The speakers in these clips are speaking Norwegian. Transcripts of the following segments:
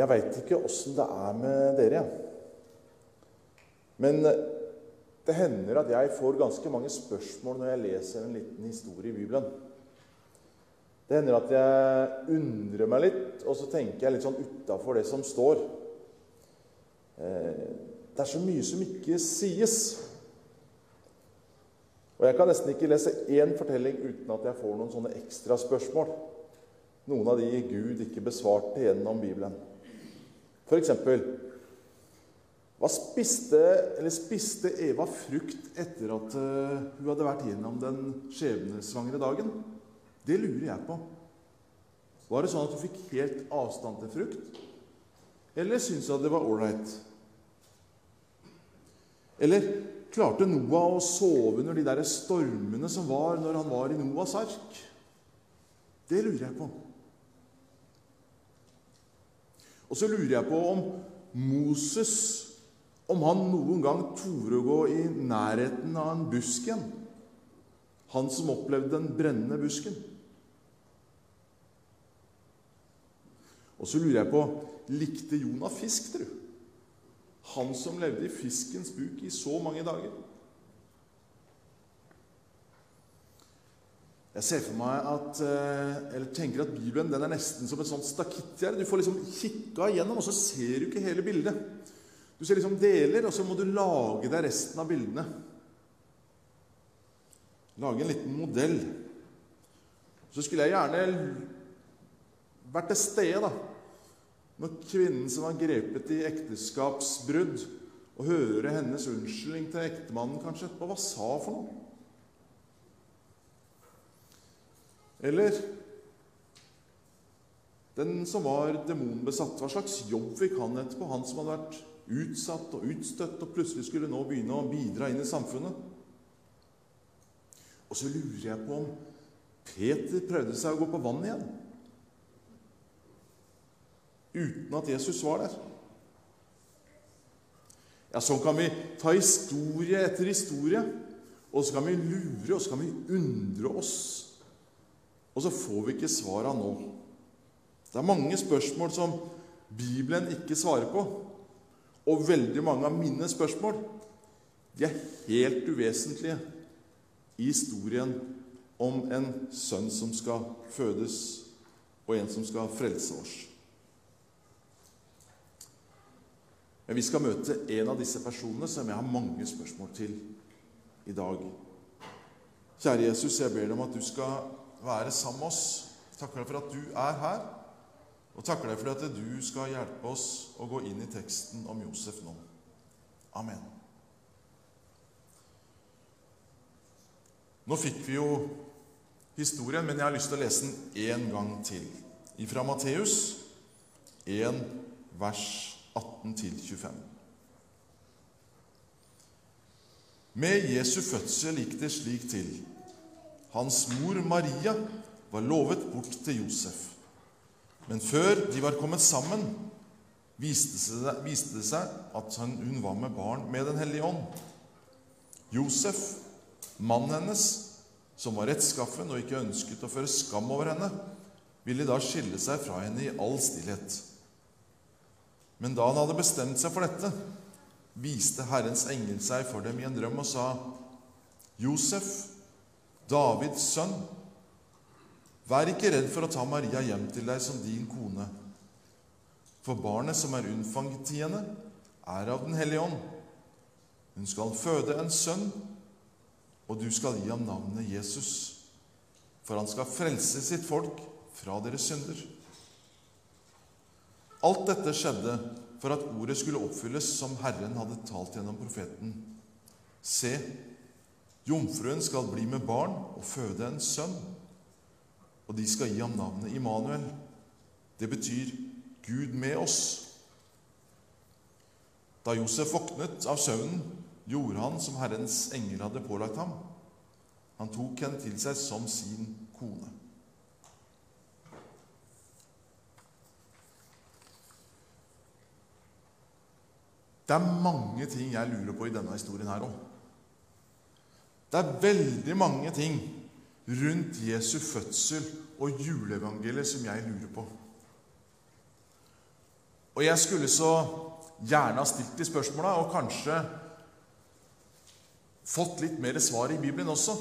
Jeg veit ikke åssen det er med dere, jeg. Men det hender at jeg får ganske mange spørsmål når jeg leser en liten historie i Bibelen. Det hender at jeg undrer meg litt, og så tenker jeg litt sånn utafor det som står. Eh, det er så mye som ikke sies. Og jeg kan nesten ikke lese én fortelling uten at jeg får noen sånne ekstra spørsmål. Noen av de Gud ikke besvarte gjennom Bibelen. For eksempel hva spiste, eller spiste Eva frukt etter at uh, hun hadde vært gjennom den skjebnesvangre dagen? Det lurer jeg på. Var det sånn at hun fikk helt avstand til frukt? Eller syntes hun at det var ålreit? Eller klarte Noah å sove under de der stormene som var når han var i Noahs ark? Det lurer jeg på. Og så lurer jeg på om Moses om han noen gang torde å gå i nærheten av en busk igjen. Han som opplevde den brennende busken. Og så lurer jeg på likte Jonah fisk, tru? Han som levde i fiskens buk i så mange dager. Jeg ser for meg at, eh, eller tenker at Bibelen den er nesten som et sånt stakittgjerde. Du får liksom kikka igjennom, og så ser du ikke hele bildet. Du ser liksom deler, og så må du lage deg resten av bildene. Lage en liten modell. Så skulle jeg gjerne vært til stede da, når kvinnen som var grepet i ekteskapsbrudd, og høre hennes unnskyldning til ektemannen, kanskje. Hva sa for noe? Eller den som var demonbesatt. Hva slags jobb fikk han etterpå? Han som hadde vært utsatt og utstøtt og plutselig skulle nå begynne å bidra inn i samfunnet. Og så lurer jeg på om Peter prøvde seg å gå på vann igjen. Uten at Jesus var der. Ja, Sånn kan vi ta historie etter historie, og så kan vi lure og så kan vi undre oss og så får vi ikke svara nå. Det er mange spørsmål som Bibelen ikke svarer på. Og veldig mange av mine spørsmål de er helt uvesentlige i historien om en sønn som skal fødes, og en som skal frelse oss. Men vi skal møte en av disse personene som jeg har mange spørsmål til i dag. Kjære Jesus, jeg ber deg om at du skal være sammen med oss. Takker deg for at du er her, og takker deg for at du skal hjelpe oss å gå inn i teksten om Josef nå. Amen. Nå fikk vi jo historien, men jeg har lyst til å lese den én gang til. Fra Matteus 1, vers 18-25. Med Jesu fødsel gikk det slik til. Hans mor Maria var lovet bort til Josef. Men før de var kommet sammen, viste det seg at hun var med barn med Den hellige ånd. Josef, mannen hennes, som var rettskaffen og ikke ønsket å føre skam over henne, ville da skille seg fra henne i all stillhet. Men da han hadde bestemt seg for dette, viste Herrens engel seg for dem i en drøm og sa:" Josef, Davids sønn, vær ikke redd for å ta Maria hjem til deg som din kone. For barnet som er unnfanget i henne, er av Den hellige ånd. Hun skal føde en sønn, og du skal gi ham navnet Jesus. For han skal frelse sitt folk fra deres synder. Alt dette skjedde for at ordet skulle oppfylles som Herren hadde talt gjennom profeten. Se, Jomfruen skal bli med barn og føde en sønn, og de skal gi ham navnet Immanuel. Det betyr Gud med oss. Da Josef våknet av søvnen, gjorde han som Herrens engel hadde pålagt ham. Han tok henne til seg som sin kone. Det er mange ting jeg lurer på i denne historien her òg. Det er veldig mange ting rundt Jesu fødsel og juleevangeliet som jeg lurer på. Og jeg skulle så gjerne ha stilt de spørsmåla, og kanskje fått litt mer svar i Bibelen også.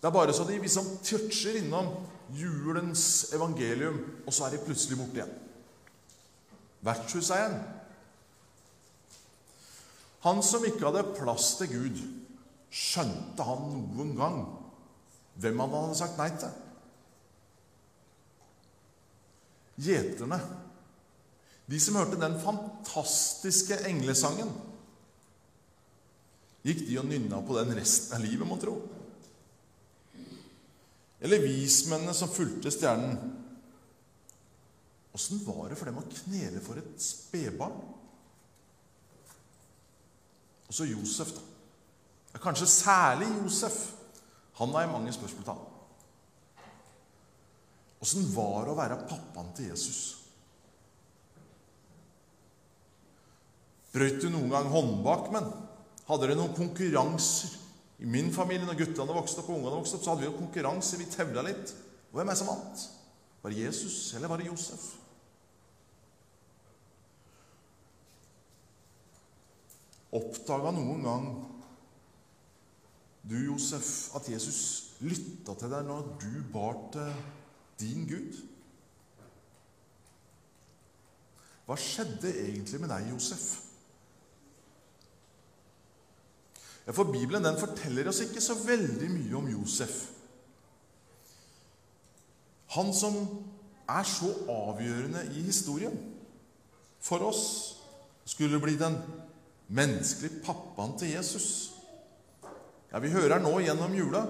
Det er bare så de liksom toucher innom julens evangelium, og så er de plutselig borte igjen. Vertshuseieren. Han som ikke hadde plass til Gud, skjønte han noen gang hvem han hadde sagt nei til? Gjeterne, de som hørte den fantastiske englesangen, gikk de og nynna på den resten av livet, mon tro? Eller vismennene som fulgte stjernen. Åssen var det for dem å knele for et spedbarn? Og så Josef, da. Ja, kanskje særlig Josef. Han har jeg mange spørsmål til. Åssen var det å være pappaen til Jesus? Brøt du noen gang håndbakmenn? Hadde dere noen konkurranser? I min familie, når guttene vokste opp og ungene vokste opp, så hadde vi jo konkurranse. Vi tevla litt. Hvem er det som vant? Var det Jesus, eller var det Josef? Oppdaga noen gang du, Josef, at Jesus lytta til deg når du bar til din Gud? Hva skjedde egentlig med deg, Josef? For Bibelen den forteller oss ikke så veldig mye om Josef. Han som er så avgjørende i historien for oss, skulle bli den menneskelige pappaen til Jesus. Ja, Vi hører han nå gjennom jula,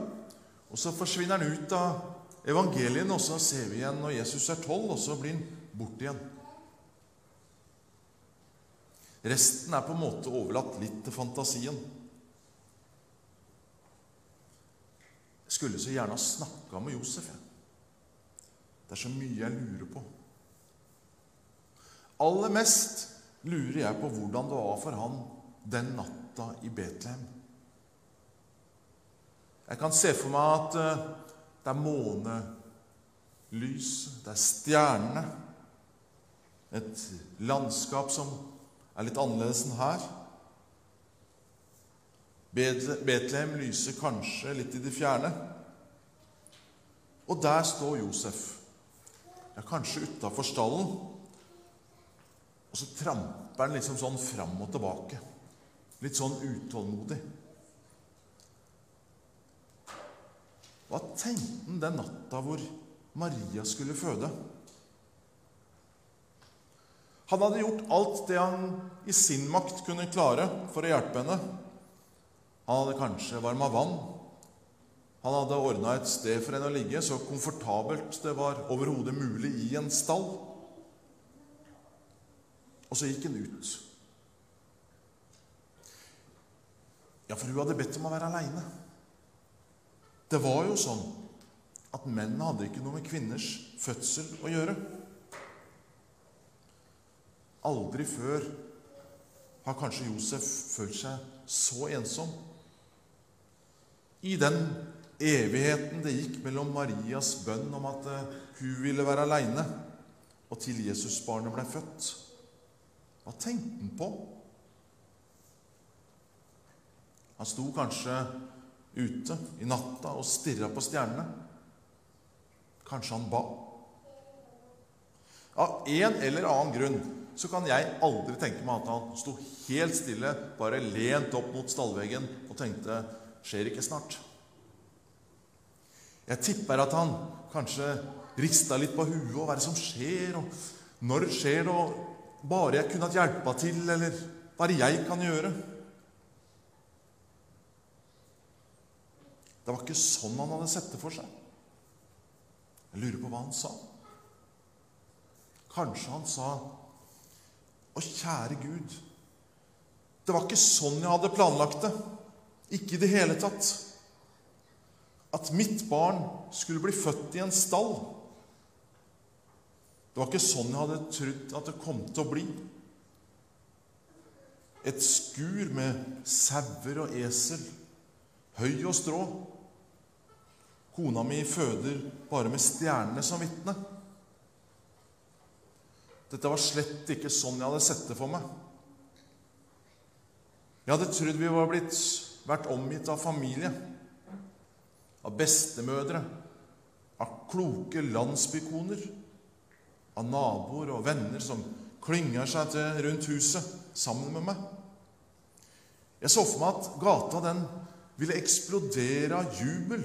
og så forsvinner han ut av evangeliene, og så ser vi igjen når Jesus er tolv, og så blir han borte igjen. Resten er på en måte overlatt litt til fantasien. Jeg skulle så gjerne ha snakka med Josef. Jeg. Det er så mye jeg lurer på. Aller mest lurer jeg på hvordan det var for han den natta i Betlehem. Jeg kan se for meg at eh, det er månelys, det er stjernene Et landskap som er litt annerledes enn her. Betlehem lyser kanskje litt i det fjerne. Og der står Josef, ja, kanskje utafor stallen. Og så tramper han liksom sånn fram og tilbake. Litt sånn utålmodig. Hva tenkte han den natta hvor Maria skulle føde? Han hadde gjort alt det han i sin makt kunne klare for å hjelpe henne. Han hadde kanskje varma vann. Han hadde ordna et sted for henne å ligge, så komfortabelt det var overhodet mulig i en stall. Og så gikk han ut. Ja, for hun hadde bedt om å være aleine. Det var jo sånn at menn hadde ikke noe med kvinners fødsel å gjøre. Aldri før har kanskje Josef følt seg så ensom i den evigheten det gikk mellom Marias bønn om at eh, hun ville være aleine, og til Jesusbarnet ble født. Hva tenkte han på? Han sto kanskje ute i natta og stirra på stjernene. Kanskje han ba. Av en eller annen grunn så kan jeg aldri tenke meg at han sto helt stille, bare lent opp mot stallveggen og tenkte skjer ikke snart. Jeg tipper at han kanskje rista litt på huet og hva er det som skjer, og når skjer det, og bare jeg kunne hatt hjelpa til, eller hva er det jeg kan gjøre? Det var ikke sånn han hadde sett det for seg. Jeg lurer på hva han sa. Kanskje han sa Å, kjære Gud, det var ikke sånn jeg hadde planlagt det. Ikke i det hele tatt. At mitt barn skulle bli født i en stall. Det var ikke sånn jeg hadde trodd at det kom til å bli. Et skur med sauer og esel, høy og strå. Kona mi føder bare med stjernene som vitne. Dette var slett ikke sånn jeg hadde sett det for meg. Jeg hadde trodd vi var blitt vært omgitt av familie, av bestemødre, av kloke landsbykoner, av naboer og venner som klynger seg til rundt huset sammen med meg. Jeg så for meg at gata den ville eksplodere av jubel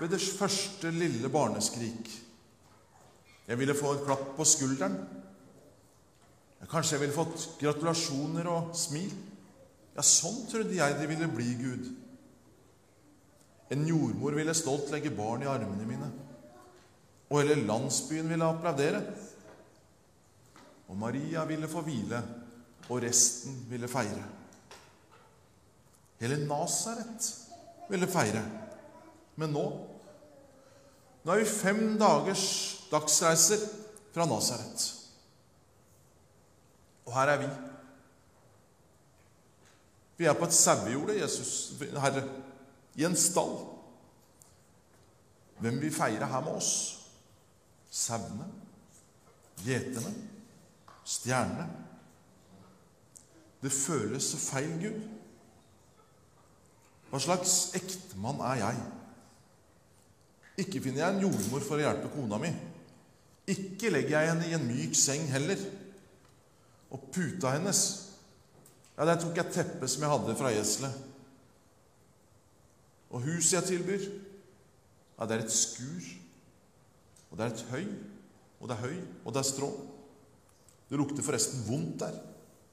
ved det første lille barneskrik. Jeg ville få et klapp på skulderen. Kanskje jeg ville fått gratulasjoner og smil. Ja, sånn trodde jeg det ville bli, Gud. En jordmor ville stolt legge barn i armene mine. Og hele landsbyen ville applaudere. Og Maria ville få hvile, og resten ville feire. Hele Nasaret ville feire. Men nå Nå er vi fem dagers dagsreiser fra Nasaret. Og her er vi. Vi er på et sauejorde, Jesus, Herre, i en stall. Hvem vil feire her med oss? Sauene? Gjeterne? Stjernene? Det føles så feil, Gud. Hva slags ektemann er jeg? Ikke finner jeg en jordmor for å hjelpe kona mi. Ikke legger jeg henne i en myk seng heller. Og puta hennes Ja, der tok jeg teppet som jeg hadde fra gjeselet. Og huset jeg tilbyr, ja, det er et skur. Og det er et høy. Og det er høy, og det er strå. Det lukter forresten vondt der.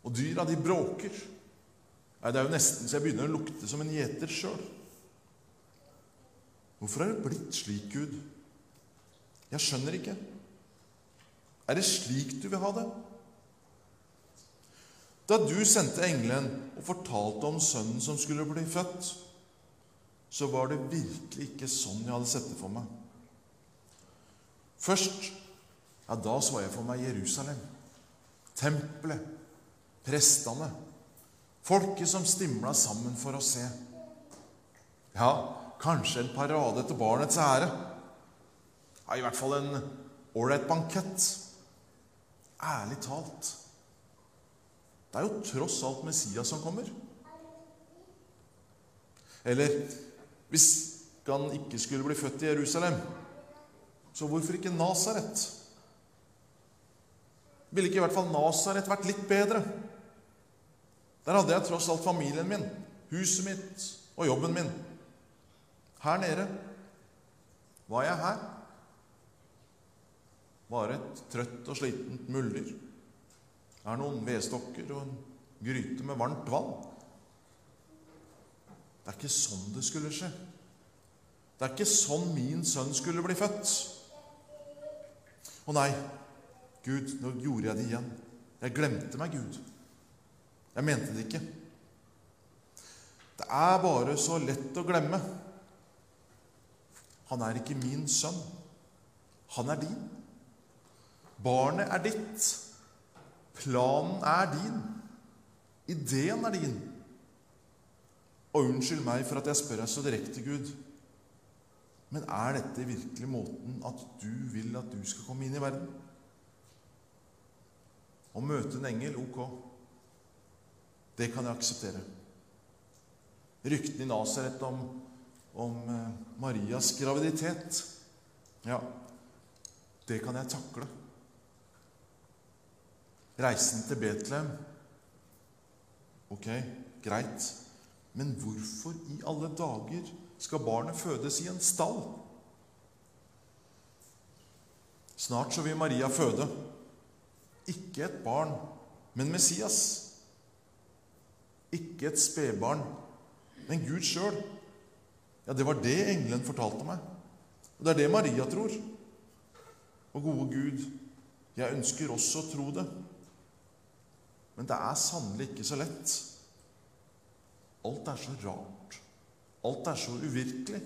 Og dyra, de bråker. Nei, Det er jo nesten så jeg begynner å lukte som en gjeter sjøl. Hvorfor er det blitt slik, Gud? Jeg skjønner ikke. Er det slik du vil ha det? Da du sendte engelen og fortalte om sønnen som skulle bli født, så var det virkelig ikke sånn jeg hadde sett det for meg. Først, ja, da så jeg for meg Jerusalem, tempelet, prestene, Folket som stimla sammen for å se. Ja, kanskje en parade til barnets ære. Ja, I hvert fall en ålreit bankett. Ærlig talt. Det er jo tross alt Messias som kommer. Eller hvis han ikke skulle bli født i Jerusalem, så hvorfor ikke Nasaret? Ville ikke i hvert fall Nasaret vært litt bedre? Der hadde jeg tross alt familien min, huset mitt og jobben min. Her nede var jeg her. Bare et trøtt og slitent muldyr. Er noen vedstokker og en gryte med varmt vann. Det er ikke sånn det skulle skje. Det er ikke sånn min sønn skulle bli født. Å nei, Gud, nå gjorde jeg det igjen. Jeg glemte meg, Gud. Jeg mente det ikke. Det er bare så lett å glemme. Han er ikke min sønn. Han er din. Barnet er ditt. Planen er din. Ideen er din. Og unnskyld meg for at jeg spør deg så direkte, Gud. Men er dette virkelig måten at du vil at du skal komme inn i verden? Å møte en engel, ok. Det kan jeg akseptere. Ryktene i Nasaret om, om eh, Marias graviditet Ja, det kan jeg takle. Reisen til Betlehem Ok, greit. Men hvorfor i alle dager skal barnet fødes i en stall? Snart så vil Maria føde. Ikke et barn, men Messias. Ikke et spedbarn, men Gud sjøl. Ja, det var det engelen fortalte meg. Og det er det Maria tror. Og gode Gud, jeg ønsker også å tro det. Men det er sannelig ikke så lett. Alt er så rart. Alt er så uvirkelig.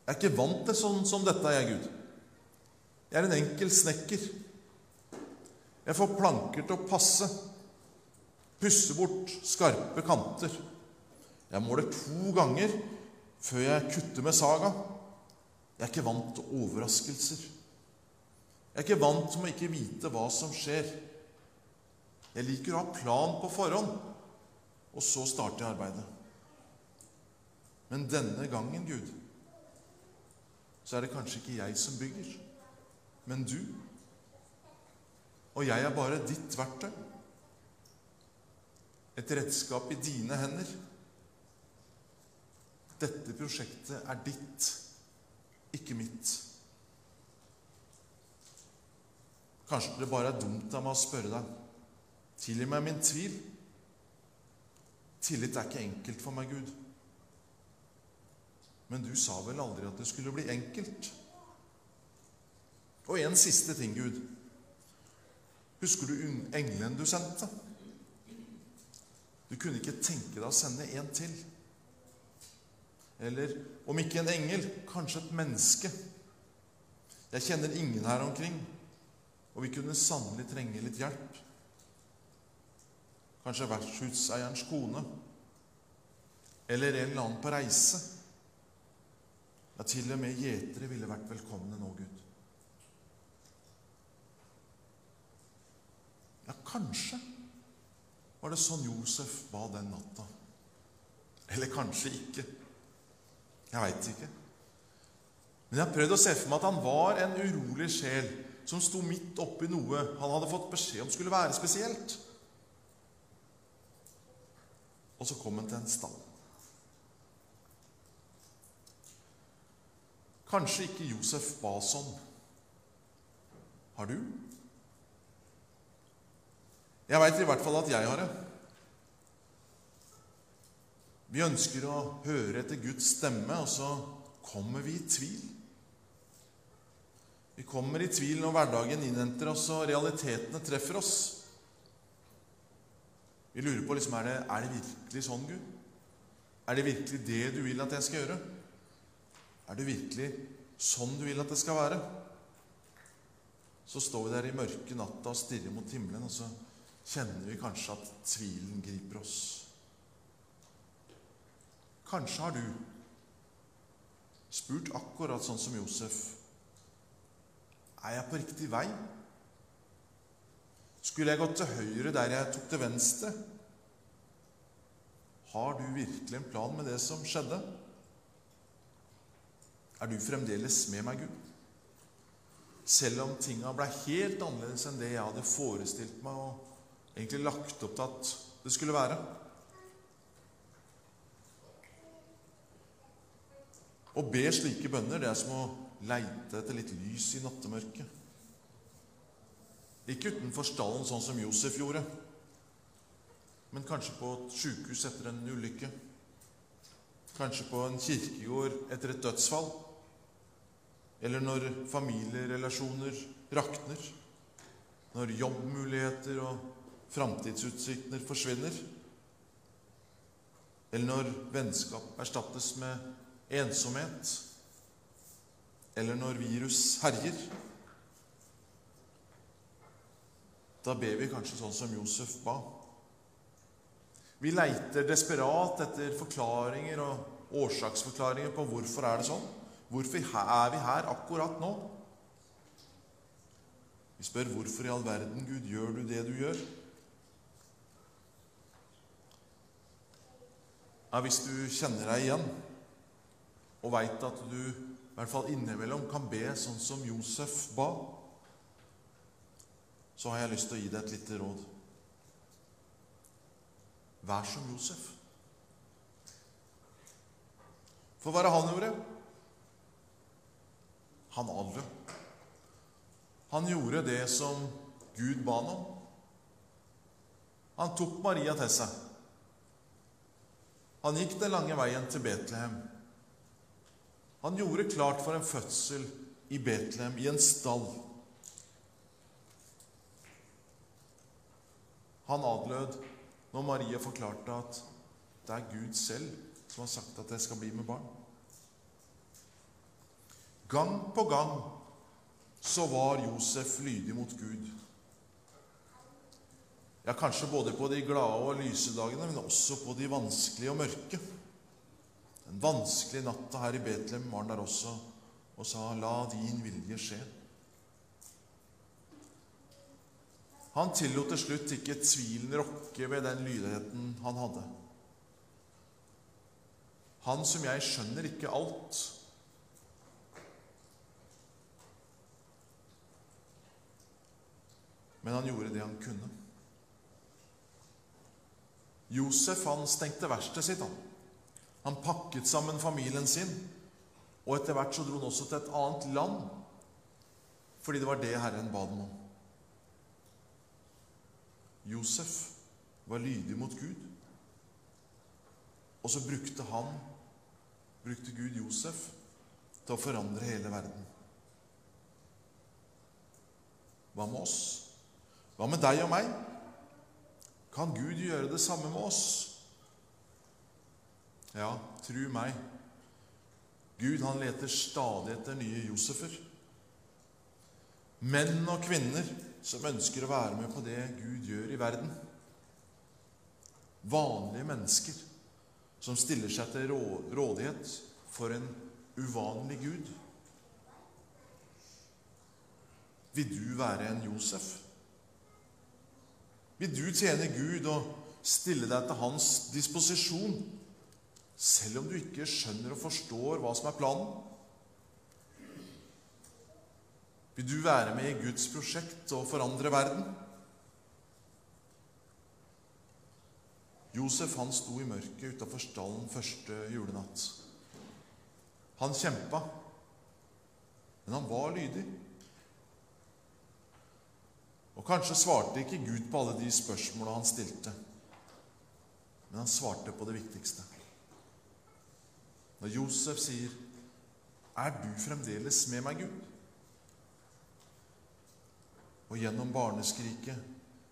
Jeg er ikke vant til sånn som dette, jeg, Gud. Jeg er en enkel snekker. Jeg får planker til å passe pusse bort skarpe kanter. Jeg måler to ganger før jeg kutter med saga. Jeg er ikke vant til overraskelser. Jeg er ikke vant til å ikke vite hva som skjer. Jeg liker å ha plan på forhånd, og så starter jeg arbeidet. Men denne gangen, Gud, så er det kanskje ikke jeg som bygger, men du. Og jeg er bare ditt verktøy. Et redskap i dine hender. Dette prosjektet er ditt, ikke mitt. Kanskje det bare er dumt av meg å spørre deg. Tilgi meg min tvil. Tillit er ikke enkelt for meg, Gud. Men du sa vel aldri at det skulle bli enkelt? Og en siste ting, Gud. Husker du engelen du sendte? Du kunne ikke tenke deg å sende en til. Eller om ikke en engel, kanskje et menneske. Jeg kjenner ingen her omkring, og vi kunne sannelig trenge litt hjelp. Kanskje vertshuseierens kone. Eller en eller annen på reise. Ja, til og med gjetere ville vært velkomne nå, Gud. Ja, kanskje var det sånn Josef ba den natta. Eller kanskje ikke. Jeg veit ikke. Men jeg har prøvd å se for meg at han var en urolig sjel som sto midt oppi noe han hadde fått beskjed om skulle være spesielt. Og så kom han til en stall. Kanskje ikke Josef ba sånn. Har du? Jeg veit i hvert fall at jeg har det. Vi ønsker å høre etter Guds stemme, og så kommer vi i tvil. Vi kommer i tvil når hverdagen innhenter oss og realitetene treffer oss. Vi lurer på liksom, er det, er det virkelig sånn, Gud? Er det virkelig det du vil at jeg skal gjøre? Er det virkelig sånn du vil at det skal være? Så står vi der i mørke natta og stirrer mot himmelen, og så kjenner vi kanskje at tvilen griper oss. Kanskje har du spurt akkurat sånn som Josef. Er jeg på riktig vei? Skulle jeg gått til høyre der jeg tok til venstre? Har du virkelig en plan med det som skjedde? Er du fremdeles med meg, Gud? Selv om tinga ble helt annerledes enn det jeg hadde forestilt meg og egentlig lagt opp til at det skulle være. Å be slike bønner, det er som å leite etter litt lys i nattemørket. Ikke utenfor stallen, sånn som Josef gjorde, men kanskje på et sjukehus etter en ulykke. Kanskje på en kirkegård etter et dødsfall. Eller når familierelasjoner rakner. Når jobbmuligheter og framtidsutsiktene forsvinner. Eller når vennskap erstattes med ensomhet. Eller når virus herjer. Da ber vi kanskje sånn som Josef ba. Vi leiter desperat etter forklaringer og årsaksforklaringer på hvorfor er det sånn. Hvorfor er vi her akkurat nå? Vi spør hvorfor i all verden, Gud, gjør du det du gjør? Ja, Hvis du kjenner deg igjen og veit at du i hvert fall innimellom kan be sånn som Josef ba, så har jeg lyst til å gi deg et lite råd. Vær som Josef. For hva er det han gjorde? Han adlød. Han gjorde det som Gud ba ham om. Han tok Maria til seg. Han gikk den lange veien til Betlehem. Han gjorde klart for en fødsel i Betlehem, i en stall. Han adlød når Maria forklarte at det er Gud selv som har sagt at jeg skal bli med barn. Gang på gang så var Josef lydig mot Gud. Ja, kanskje både på de glade og lyse dagene, men også på de vanskelige og mørke. Den vanskelige natta her i Betlehem var han der også og sa, 'La din vilje skje'. Han tillot til slutt ikke tvilen rokke ved den lydigheten han hadde. Han som jeg skjønner ikke alt. Men han gjorde det han kunne. Josef han stengte verkstedet sitt. Han. han pakket sammen familien sin, og etter hvert så dro han også til et annet land, fordi det var det Herren ba dem om. Josef var lydig mot Gud. Og så brukte han, brukte Gud Josef til å forandre hele verden. Hva med oss? Hva med deg og meg? Kan Gud gjøre det samme med oss? Ja, tru meg. Gud han leter stadig etter nye Josefer. Menn og kvinner som ønsker å være med på det Gud gjør i verden. Vanlige mennesker som stiller seg til rådighet for en uvanlig Gud. Vil du være en Josef? Vil du tjene Gud og stille deg til hans disposisjon, selv om du ikke skjønner og forstår hva som er planen? Vil du være med i Guds prosjekt og forandre verden? Josef han sto i mørket utafor stallen første julenatt. Han kjempa, men han var lydig. Og kanskje svarte ikke Gud på alle de spørsmåla han stilte, men han svarte på det viktigste. Når Josef sier, 'Er du fremdeles med meg, Gud?' Og gjennom barneskriket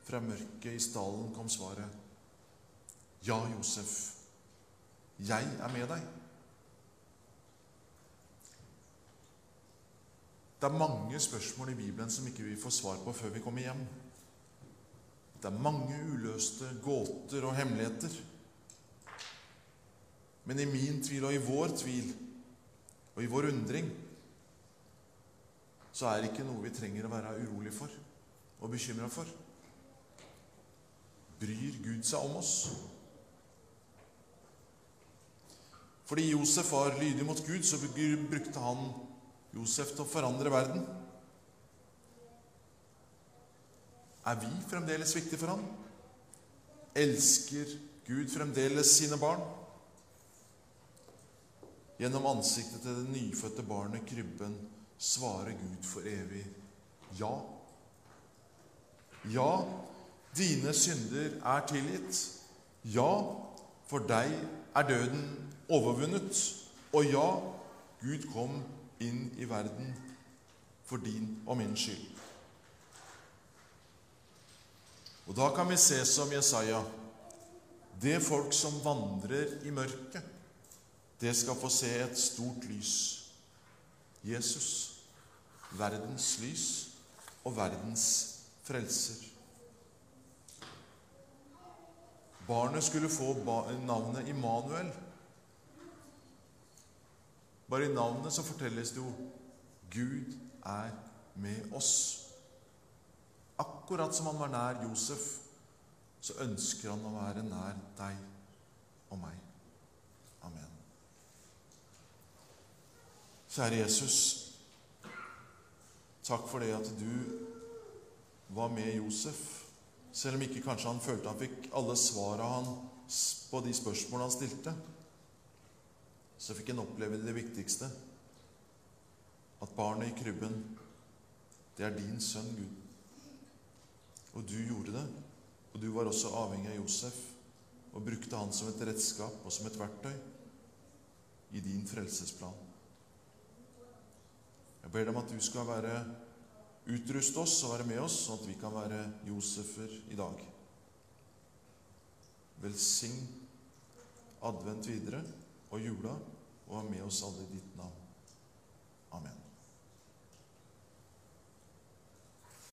fra mørket i stallen kom svaret. Ja, Josef, jeg er med deg. Det er mange spørsmål i Bibelen som ikke vi får svar på før vi kommer hjem. Det er mange uløste gåter og hemmeligheter. Men i min tvil og i vår tvil og i vår undring så er det ikke noe vi trenger å være urolig for og bekymra for? Bryr Gud seg om oss? Fordi Josef var lydig mot Gud, så brukte han Josef til å forandre verden. Er vi fremdeles viktige for ham? Elsker Gud fremdeles sine barn? Gjennom ansiktet til det nyfødte barnet krybben svarer Gud for evig ja. Ja, dine synder er tilgitt. Ja, for deg er døden overvunnet. Og ja, Gud kom inn i verden for din og min skyld. Og da kan vi se som Jesaja det folk som vandrer i mørket, det skal få se et stort lys. Jesus, verdens lys og verdens frelser. Barnet skulle få navnet Immanuel. Bare i navnet så fortelles det jo Gud er med oss. Akkurat som han var nær Josef, så ønsker han å være nær deg og meg. Amen. Kjære Jesus, takk for det at du var med Josef. Selv om ikke kanskje han følte han fikk alle svara på de spørsmålene han stilte, så fikk han oppleve det viktigste. At barnet i krybben, det er din sønn, Gud. Og du gjorde det. Og du var også avhengig av Josef og brukte han som et redskap og som et verktøy i din frelsesplan. Jeg ber deg om at du skal være Utruste oss og være med oss, sånn at vi kan være Josefer i dag. Velsign advent videre og jula, og ha med oss alle i ditt navn. Amen.